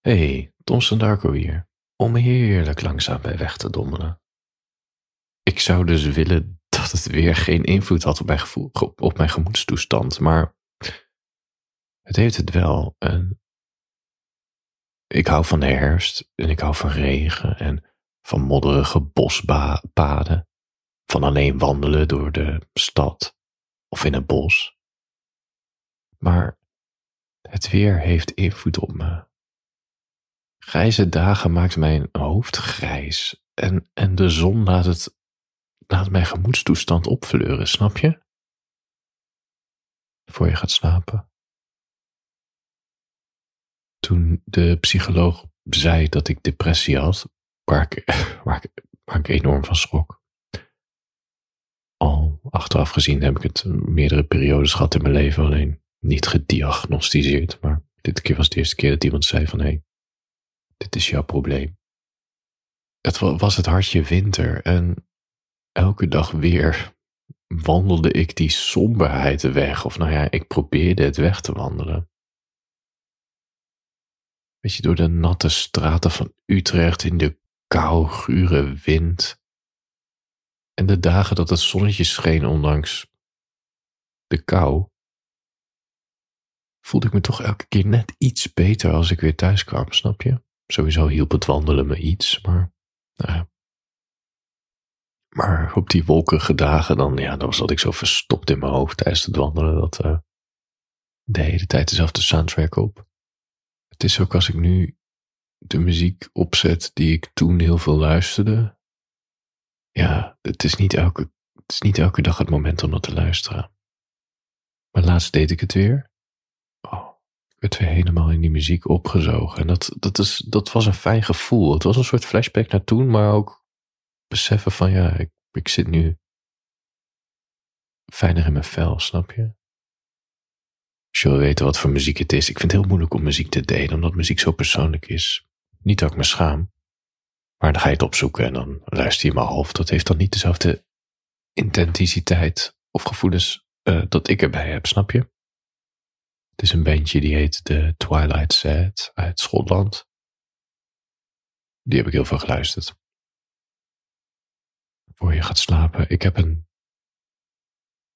Hey, Thomson Darko hier. Om heerlijk langzaam bij weg te dommelen. Ik zou dus willen dat het weer geen invloed had op mijn, gevoel, mijn gemoedstoestand, maar het heeft het wel. Ik hou van de herfst en ik hou van regen en van modderige bospaden, van alleen wandelen door de stad of in het bos. Maar het weer heeft invloed op me. Grijze dagen maakt mijn hoofd grijs en, en de zon laat, het, laat mijn gemoedstoestand opfleuren, snap je? Voor je gaat slapen. Toen de psycholoog zei dat ik depressie had, waar ik, waar ik, waar ik enorm van schrok. Al achteraf gezien heb ik het meerdere periodes gehad in mijn leven, alleen niet gediagnosticeerd. Maar dit keer was de eerste keer dat iemand zei van hé, hey, dit is jouw probleem. Het was het hartje winter en elke dag weer wandelde ik die somberheid weg. Of nou ja, ik probeerde het weg te wandelen. Weet je, door de natte straten van Utrecht in de kou, gure wind. En de dagen dat het zonnetje scheen, ondanks de kou, voelde ik me toch elke keer net iets beter als ik weer thuis kwam, snap je? Sowieso hielp het wandelen me iets, maar, nou ja. Maar op die wolkige dagen dan, ja, dan zat ik zo verstopt in mijn hoofd tijdens het wandelen dat uh, de hele tijd dezelfde soundtrack op. Het is ook als ik nu de muziek opzet die ik toen heel veel luisterde. Ja, het is niet elke, het is niet elke dag het moment om dat te luisteren. Maar laatst deed ik het weer werd weer helemaal in die muziek opgezogen. En dat, dat, is, dat was een fijn gevoel. Het was een soort flashback naar toen, maar ook beseffen van ja, ik, ik zit nu fijner in mijn vel, snap je? Als je wil weten wat voor muziek het is, ik vind het heel moeilijk om muziek te delen, omdat muziek zo persoonlijk is. Niet dat ik me schaam, maar dan ga je het opzoeken en dan luister je maar half. Dat heeft dan niet dezelfde intensiteit of gevoelens uh, dat ik erbij heb, snap je? Het is een bandje die heet The Twilight Set uit Schotland. Die heb ik heel veel geluisterd. Voor je gaat slapen. Ik heb een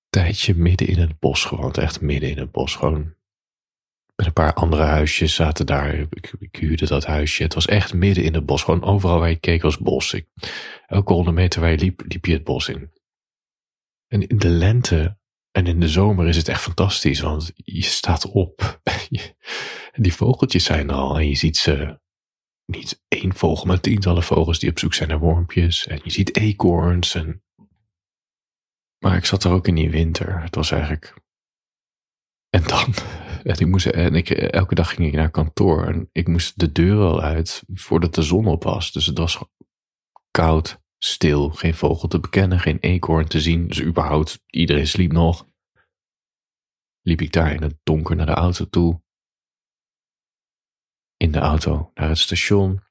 tijdje midden in het bos gewoond. Echt midden in het bos. Gewoon met een paar andere huisjes zaten daar. Ik, ik, huurde dat huisje. Het was echt midden in het bos. Gewoon overal waar je keek was bos. Elke honderd meter waar je liep, liep je het bos in. En in de lente en in de zomer is het echt fantastisch, want je staat op. die vogeltjes zijn al en je ziet ze. Niet één vogel, maar tientallen vogels die op zoek zijn naar wormpjes. En je ziet eekhoorns. En... Maar ik zat er ook in die winter. Het was eigenlijk. En dan. En ik, moest, en ik, elke dag ging ik naar kantoor. En ik moest de deur al uit voordat de zon op was. Dus het was koud stil, geen vogel te bekennen, geen eekhoorn te zien, dus überhaupt iedereen sliep nog. Liep ik daar in het donker naar de auto toe. In de auto naar het station.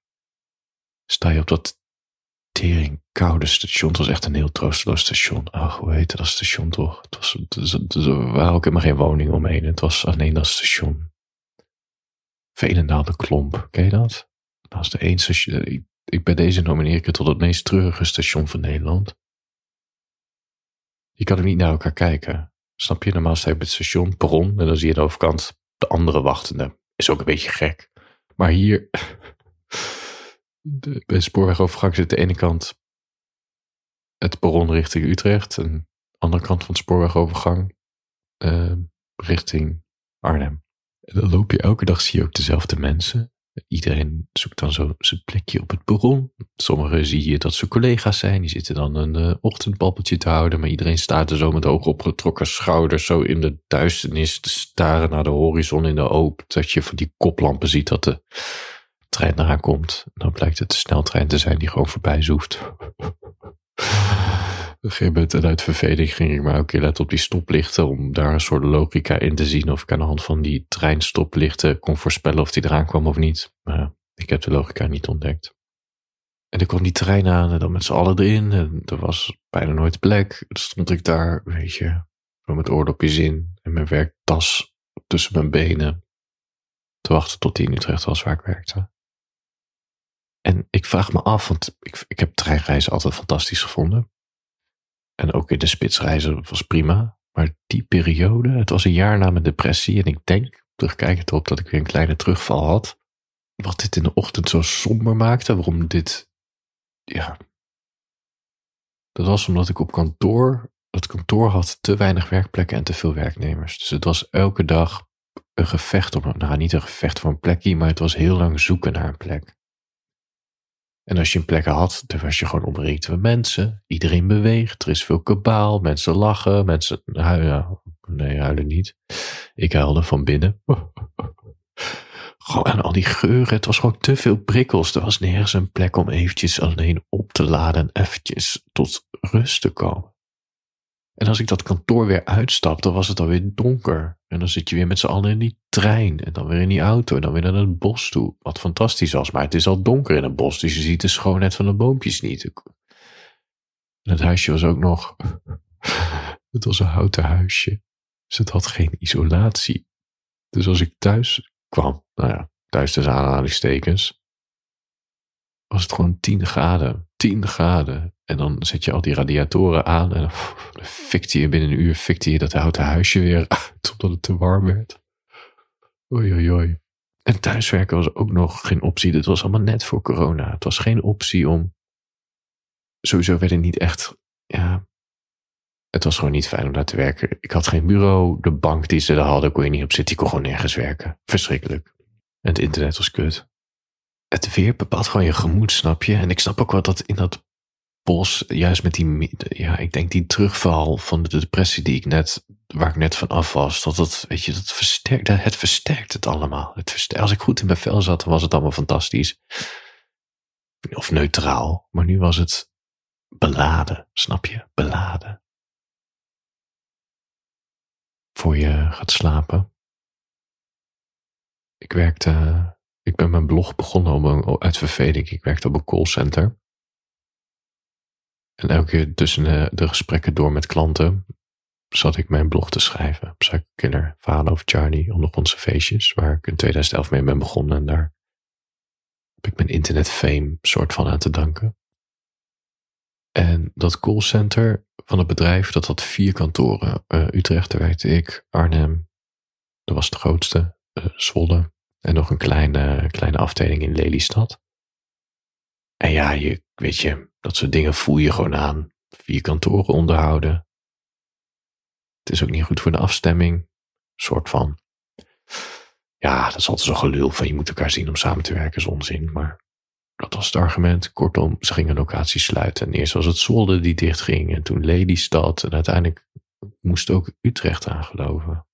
Sta je op dat tering koude station. Het was echt een heel troosteloos station. Ach, hoe heette dat station toch? Het was, het, er waren ook helemaal geen woningen omheen. Het was alleen dat station. Velendaal de Klomp, ken je dat? Dat was de één station ik bij deze nomineer ik het tot het meest treurige station van Nederland. Je kan er niet naar elkaar kijken. Snap je? Normaal sta je het station, perron, en dan zie je aan de overkant de andere wachtende. Is ook een beetje gek. Maar hier, de, bij de spoorwegovergang zit de ene kant het perron richting Utrecht. En de andere kant van het spoorwegovergang uh, richting Arnhem. En dan loop je elke dag, zie je ook dezelfde mensen. Iedereen zoekt dan zo zijn plekje op het perron. Sommigen zie je dat ze collega's zijn. Die zitten dan een uh, te houden. Maar iedereen staat er zo met ogen opgetrokken schouders. Zo in de duisternis te staren naar de horizon in de oop. Dat je van die koplampen ziet dat de trein eraan komt. Dan blijkt het de sneltrein te zijn die gewoon voorbij zoeft een gegeven en uit verveling, ging ik maar ook keer letten op die stoplichten. Om daar een soort logica in te zien. Of ik aan de hand van die treinstoplichten kon voorspellen of die eraan kwam of niet. Maar ik heb de logica niet ontdekt. En ik kwam die trein aan en dan met z'n allen erin. En er was bijna nooit plek. Dan stond ik daar, weet je, met oordopjes in. En mijn werktas tussen mijn benen. te wachten tot die in Utrecht was waar ik werkte. En ik vraag me af, want ik, ik heb treinreizen altijd fantastisch gevonden. En ook in de spitsreizen was prima. Maar die periode, het was een jaar na mijn depressie. En ik denk, terugkijkend op, dat ik weer een kleine terugval had. Wat dit in de ochtend zo somber maakte. Waarom dit, ja. Dat was omdat ik op kantoor, het kantoor had te weinig werkplekken en te veel werknemers. Dus het was elke dag een gevecht om, nou niet een gevecht voor een plekje, maar het was heel lang zoeken naar een plek. En als je een plek had, dan was je gewoon omringd met mensen. Iedereen beweegt, er is veel kabaal, mensen lachen, mensen huilen. Nee, huilen niet. Ik huilde van binnen. Gewoon aan al die geuren. Het was gewoon te veel prikkels. Er was nergens een plek om eventjes alleen op te laden en eventjes tot rust te komen. En als ik dat kantoor weer uitstapte, was het alweer donker. En dan zit je weer met z'n allen in die trein. En dan weer in die auto. En dan weer naar het bos toe. Wat fantastisch was. Maar het is al donker in het bos. Dus je ziet de schoonheid van de boompjes niet. Het huisje was ook nog. Het was een houten huisje. Dus het had geen isolatie. Dus als ik thuis kwam. Nou ja, thuis tussen aanhalingstekens. Was het gewoon 10 graden. 10 graden. En dan zet je al die radiatoren aan en dan fikte je binnen een uur fikte je dat houten huisje weer totdat het te warm werd. Oei, oei, oei. En thuiswerken was ook nog geen optie. Dit was allemaal net voor corona. Het was geen optie om. Sowieso werd het niet echt. Ja. Het was gewoon niet fijn om daar te werken. Ik had geen bureau. De bank die ze daar hadden, kon je niet op zitten. Ik kon gewoon nergens werken. Verschrikkelijk. En het internet was kut. Het weer bepaalt gewoon je gemoed, snap je? En ik snap ook wel dat in dat bos, juist met die, ja, ik denk die terugval van de depressie die ik net, waar ik net van af was, dat het, weet je, dat versterkt, het versterkt het allemaal. Het als ik goed in mijn vel zat, dan was het allemaal fantastisch. Of neutraal, maar nu was het beladen, snap je? Beladen. Voor je gaat slapen. Ik werkte, ik ben mijn blog begonnen om, uit verveling. Ik werkte op een callcenter. En elke keer tussen de, gesprekken door met klanten zat ik mijn blog te schrijven. Psycho Killer, verhalen over Charlie, ondergrondse feestjes, waar ik in 2011 mee ben begonnen. En daar heb ik mijn internet fame soort van aan te danken. En dat callcenter van het bedrijf, dat had vier kantoren. Uh, Utrecht, daar werkte ik. Arnhem, dat was de grootste. Uh, Zwolle. En nog een kleine, kleine afdeling in Lelystad. En ja, je, weet je, dat soort dingen voel je gewoon aan. Vier kantoren onderhouden. Het is ook niet goed voor de afstemming. soort van. Ja, dat is altijd zo'n gelul van je moet elkaar zien om samen te werken, is onzin. Maar dat was het argument. Kortom, ze gingen locaties sluiten. En eerst was het Zolder die dichtging. En toen Lelystad. En uiteindelijk moest ook Utrecht aangeloven.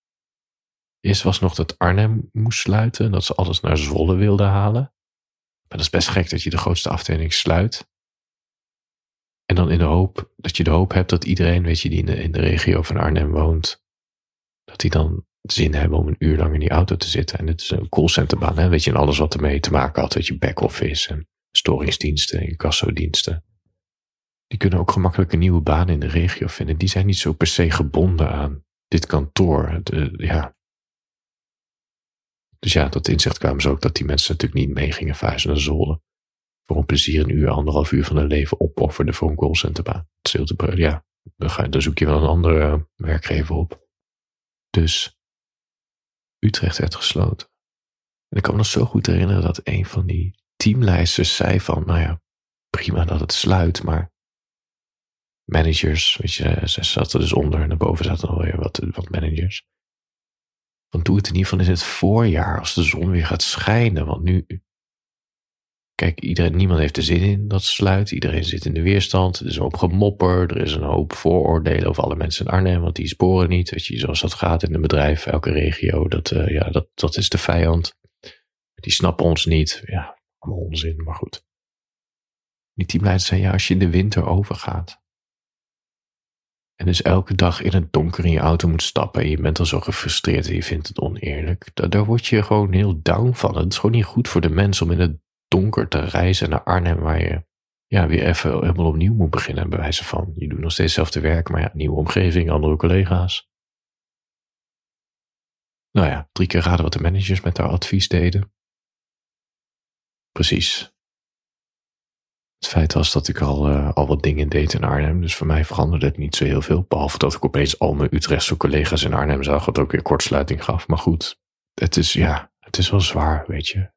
Eerst was nog dat Arnhem moest sluiten. Dat ze alles naar Zwolle wilden halen. Maar dat is best gek dat je de grootste afdeling sluit. En dan in de hoop dat je de hoop hebt dat iedereen, weet je, die in de, in de regio van Arnhem woont, dat die dan zin hebben om een uur lang in die auto te zitten. En het is een callcenterbaan, hè? weet je, en alles wat ermee te maken had, weet je, back-office en storingsdiensten, incassodiensten. Die kunnen ook gemakkelijk een nieuwe baan in de regio vinden. Die zijn niet zo per se gebonden aan dit kantoor. De, ja. Dus ja, tot inzicht kwamen ze ook dat die mensen natuurlijk niet mee gingen vuizen naar Zolder voor een plezier een uur, anderhalf uur van hun leven opofferde voor een callcenterbaan. Ja, dan, zoek je wel een andere uh, werkgever op. Dus Utrecht werd gesloten. En ik kan me nog zo goed herinneren dat een van die teamleiders zei van, nou ja, prima dat het sluit, maar managers, weet je, ze zaten dus onder en daarboven zaten alweer wat, wat managers. Want doe het in ieder geval in het voorjaar als de zon weer gaat schijnen, want nu, Kijk, iedereen, niemand heeft er zin in dat sluit. Iedereen zit in de weerstand. Er is een hoop gemopper. Er is een hoop vooroordelen over alle mensen in Arnhem, want die sporen niet. Weet je, zoals dat gaat in een bedrijf, elke regio, dat, uh, ja, dat, dat is de vijand. Die snappen ons niet. Ja, allemaal onzin, maar goed. Die teamleiders zei, ja, als je in de winter overgaat. En dus elke dag in het donker in je auto moet stappen en je bent al zo gefrustreerd en je vindt het oneerlijk. Daar, word je gewoon heel down van. Het is gewoon niet goed voor de mens om in het donker te reizen naar Arnhem, waar je ja, weer even helemaal opnieuw moet beginnen, bij wijze van. Je doet nog steeds hetzelfde werk, maar ja, nieuwe omgeving, andere collega's. Nou ja, drie keer raden wat de managers met haar advies deden. Precies. Het feit was dat ik al, uh, al wat dingen deed in Arnhem, dus voor mij veranderde het niet zo heel veel. Behalve dat ik opeens al mijn Utrechtse collega's in Arnhem zag, wat ook weer kortsluiting gaf. Maar goed, het is, ja, het is wel zwaar, weet je.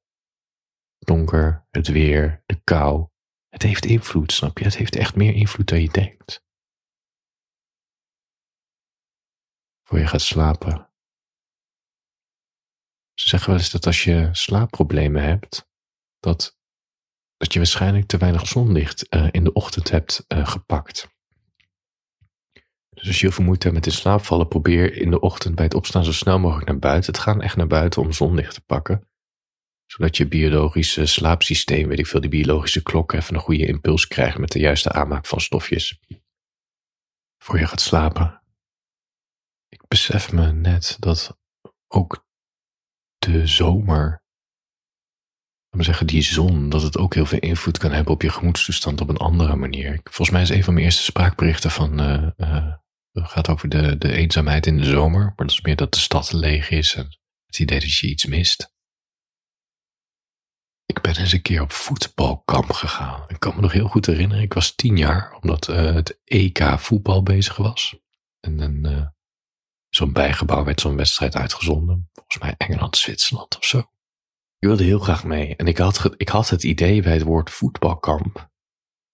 Donker, het weer, de kou. Het heeft invloed, snap je? Het heeft echt meer invloed dan je denkt. Voor je gaat slapen. Ze zeggen wel eens dat als je slaapproblemen hebt, dat, dat je waarschijnlijk te weinig zonlicht uh, in de ochtend hebt uh, gepakt. Dus als je heel veel moeite hebt met in slaap vallen, probeer in de ochtend bij het opstaan zo snel mogelijk naar buiten. Het gaan echt naar buiten om zonlicht te pakken. Zodat je biologische slaapsysteem, weet ik veel, die biologische klok even een goede impuls krijgt met de juiste aanmaak van stofjes. Voor je gaat slapen. Ik besef me net dat ook de zomer, zeggen die zon, dat het ook heel veel invloed kan hebben op je gemoedstoestand op een andere manier. Volgens mij is een van mijn eerste spraakberichten van uh, het gaat over de, de eenzaamheid in de zomer, maar dat is meer dat de stad leeg is en het idee dat je iets mist. Ik ben eens een keer op voetbalkamp gegaan. Ik kan me nog heel goed herinneren, ik was tien jaar, omdat uh, het EK voetbal bezig was. En dan zo'n bijgebouw werd zo'n wedstrijd uitgezonden. Volgens mij Engeland, Zwitserland of zo. Ik wilde heel graag mee. En ik had, ik had het idee bij het woord voetbalkamp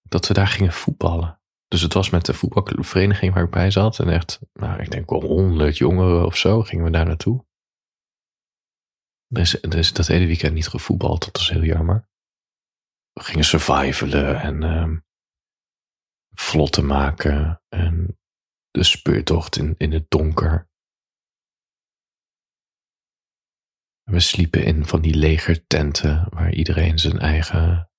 dat we daar gingen voetballen. Dus het was met de voetbalvereniging waar ik bij zat. En echt, nou, ik denk wel honderd jongeren of zo gingen we daar naartoe. Dus, dus dat hele weekend niet gevoetbald, dat was heel jammer. We gingen survivalen en um, vlotten maken. En de speurtocht in, in het donker. We sliepen in van die legertenten waar iedereen zijn eigen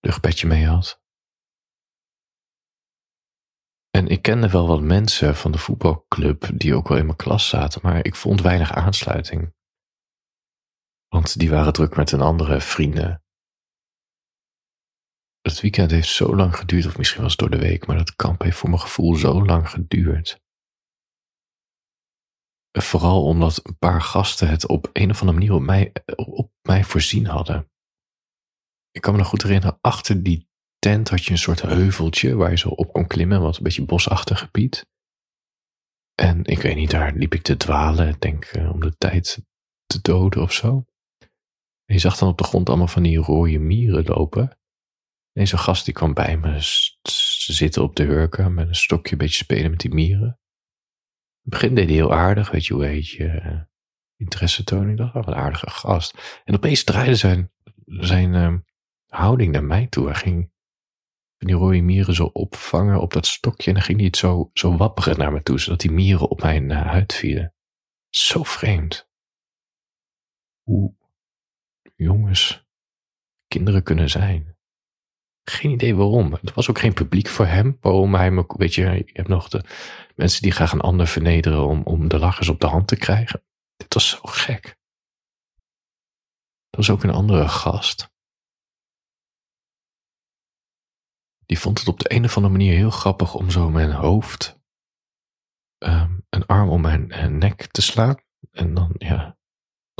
luchtbedje mee had. En ik kende wel wat mensen van de voetbalclub die ook wel in mijn klas zaten, maar ik vond weinig aansluiting. Want die waren druk met hun andere vrienden. Het weekend heeft zo lang geduurd, of misschien was het door de week, maar dat kamp heeft voor mijn gevoel zo lang geduurd. Vooral omdat een paar gasten het op een of andere manier op mij, op mij voorzien hadden. Ik kan me nog goed herinneren, achter die tent had je een soort heuveltje waar je zo op kon klimmen, wat een beetje bosachtig gebied. En ik weet niet, daar liep ik te dwalen, denk uh, om de tijd te doden of zo. En je zag dan op de grond allemaal van die rode mieren lopen. En zo'n gast die kwam bij me zitten op de hurken met een stokje een beetje spelen met die mieren. In het begin deed hij heel aardig, weet je hoe heet je, uh, interesse tonen. Ik dacht, oh, wat een aardige gast. En opeens draaide zijn, zijn uh, houding naar mij toe. Hij ging die rode mieren zo opvangen op dat stokje. En dan ging hij het zo, zo wapperen naar me toe, zodat die mieren op mijn uh, huid vielen. Zo vreemd. Hoe jongens kinderen kunnen zijn. Geen idee waarom. Er was ook geen publiek voor hem. Waarom hij me, weet je, je hebt nog de mensen die graag een ander vernederen om, om de lachers op de hand te krijgen. Dit was zo gek. Er was ook een andere gast. die vond het op de een of andere manier heel grappig om zo mijn hoofd, um, een arm om mijn uh, nek te slaan. En dan, ja,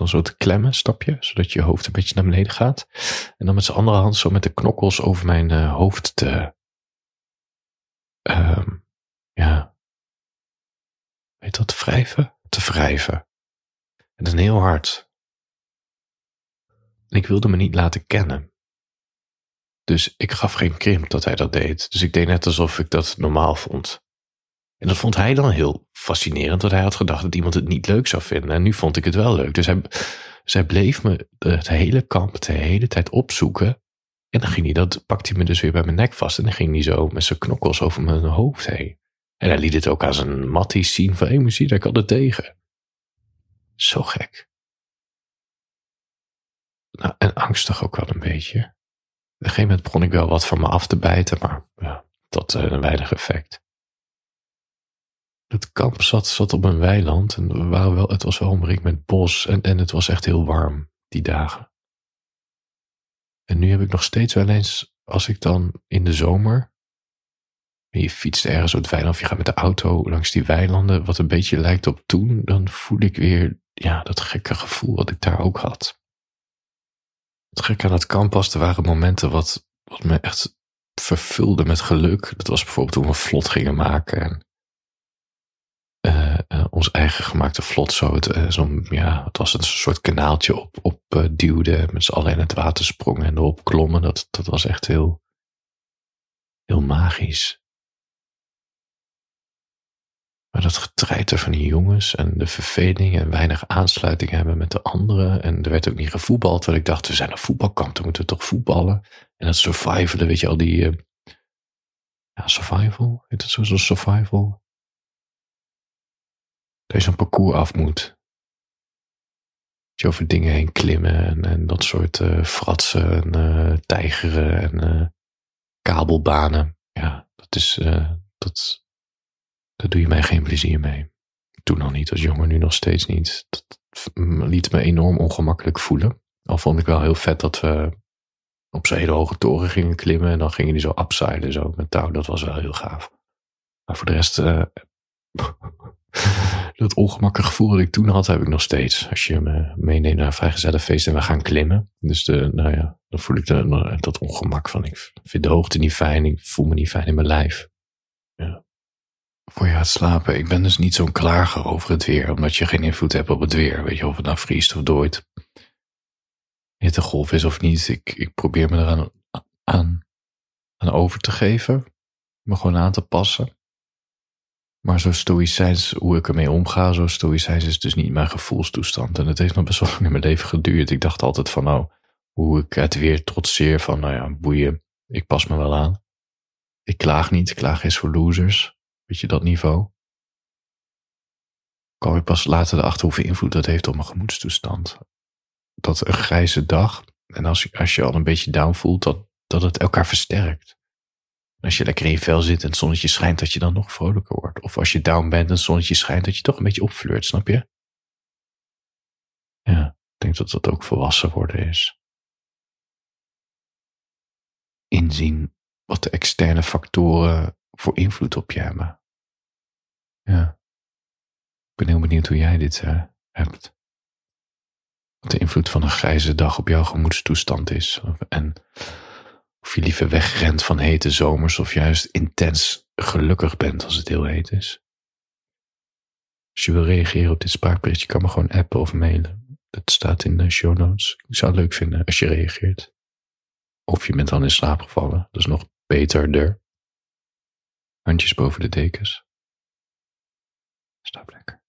dan zo te klemmen, stapje, zodat je hoofd een beetje naar beneden gaat. En dan met zijn andere hand zo met de knokkels over mijn uh, hoofd te, um, ja, weet dat, wrijven? Te wrijven. En dan heel hard. En ik wilde me niet laten kennen. Dus ik gaf geen krimp dat hij dat deed. Dus ik deed net alsof ik dat normaal vond. En dat vond hij dan heel fascinerend, want hij had gedacht dat iemand het niet leuk zou vinden. En nu vond ik het wel leuk. Dus hij, zij bleef me het hele kamp de hele tijd opzoeken. En dan ging hij dat, pakte hij me dus weer bij mijn nek vast. En dan ging hij zo met zijn knokkels over mijn hoofd heen. En hij liet het ook aan zijn matties zien van, hé, hey, zie, daar het tegen. Zo gek. Nou, en angstig ook wel een beetje. Op een gegeven moment begon ik wel wat van me af te bijten, maar ja, uh, een weinig effect. Het kamp zat, zat op een weiland en we waren wel, het was wel omringd met bos en, en het was echt heel warm die dagen. En nu heb ik nog steeds wel eens, als ik dan in de zomer je fietst ergens op het weiland of je gaat met de auto langs die weilanden, wat een beetje lijkt op toen, dan voel ik weer ja, dat gekke gevoel wat ik daar ook had. Het gekke aan het kamp was, er waren momenten wat, wat me echt vervulde met geluk. Dat was bijvoorbeeld toen we vlot gingen maken en uh, ons eigen gemaakte vlot zo, het, uh, zo ja, het was een soort kanaaltje op, op duwde, met z'n allen in het water sprongen en erop klommen. Dat, dat was echt heel, heel magisch. Maar dat getreiter van die jongens en de verveling en weinig aansluiting hebben met de anderen. En er werd ook niet gevoetbald, terwijl ik dacht, we zijn een voetbalkamp, dan moeten we toch voetballen. En dat survivalen, weet je al, die... Ja, survival? Heet zo, zo survival? Dat je zo'n parcours af moet. Dat je over dingen heen klimmen en, dat soort uh, fratsen en uh, tijgeren en kabelbanen. Ja, dat is... dat, daar doe je mij geen plezier mee. Toen nog niet, als jongen, nu nog steeds niet. Dat liet me enorm ongemakkelijk voelen. Al vond ik wel heel vet dat we op zo'n hele hoge toren gingen klimmen. En dan gingen die zo upsiden, zo met touw. Dat was wel heel gaaf. Maar voor de rest, dat ongemakkelijke gevoel dat ik toen had, heb ik nog steeds. Als je me meeneemt naar een vrijgezellenfeest en we gaan klimmen. Dus de, nou ja, dan voel ik dat ongemak van. Ik vind de hoogte niet fijn, ik voel me niet fijn in mijn lijf. Ja voor je gaat slapen. Ik ben dus niet zo'n klager over het weer, omdat je geen invloed hebt op het weer. Weet je, of het nou vriest of dooit. Hittegolf is of niet. Ik, ik probeer me eraan aan, aan over te geven. Me gewoon aan te passen. Maar zo stoïcijns, hoe ik ermee omga, zo stoïcijns is dus niet mijn gevoelstoestand. En het heeft nog best wel lang in mijn leven geduurd. Ik dacht altijd van nou, hoe ik het weer trotseer van nou ja, boeien, ik pas me wel aan. Ik klaag niet, klaag is voor losers. Weet je, dat niveau. Kwam ik pas later erachter hoeveel invloed dat heeft op mijn gemoedstoestand. Dat een grijze dag, en als, je, als je al een beetje down voelt, dat, dat het elkaar versterkt. Als je lekker in je vel zit en het zonnetje schijnt, dat je dan nog vrolijker wordt. Of als je down bent en het zonnetje schijnt, dat je toch een beetje opfleurt, snap je? Ja, ik denk dat dat ook volwassen worden is. Inzien wat de externe factoren voor invloed op je hebben. Ja. Ik ben heel benieuwd hoe jij dit uh, hebt. Wat de invloed van een grijze dag op jouw gemoedstoestand is. En of je liever wegrent van hete zomers of juist intens gelukkig bent als het heel heet is. Als je wil reageren op dit spraakberichtje, kan me gewoon appen of mailen. Dat staat in de show notes. Ik zou het leuk vinden als je reageert. Of je bent dan in slaap gevallen. Dat is nog beter. Handjes boven de dekens. Slaap lekker.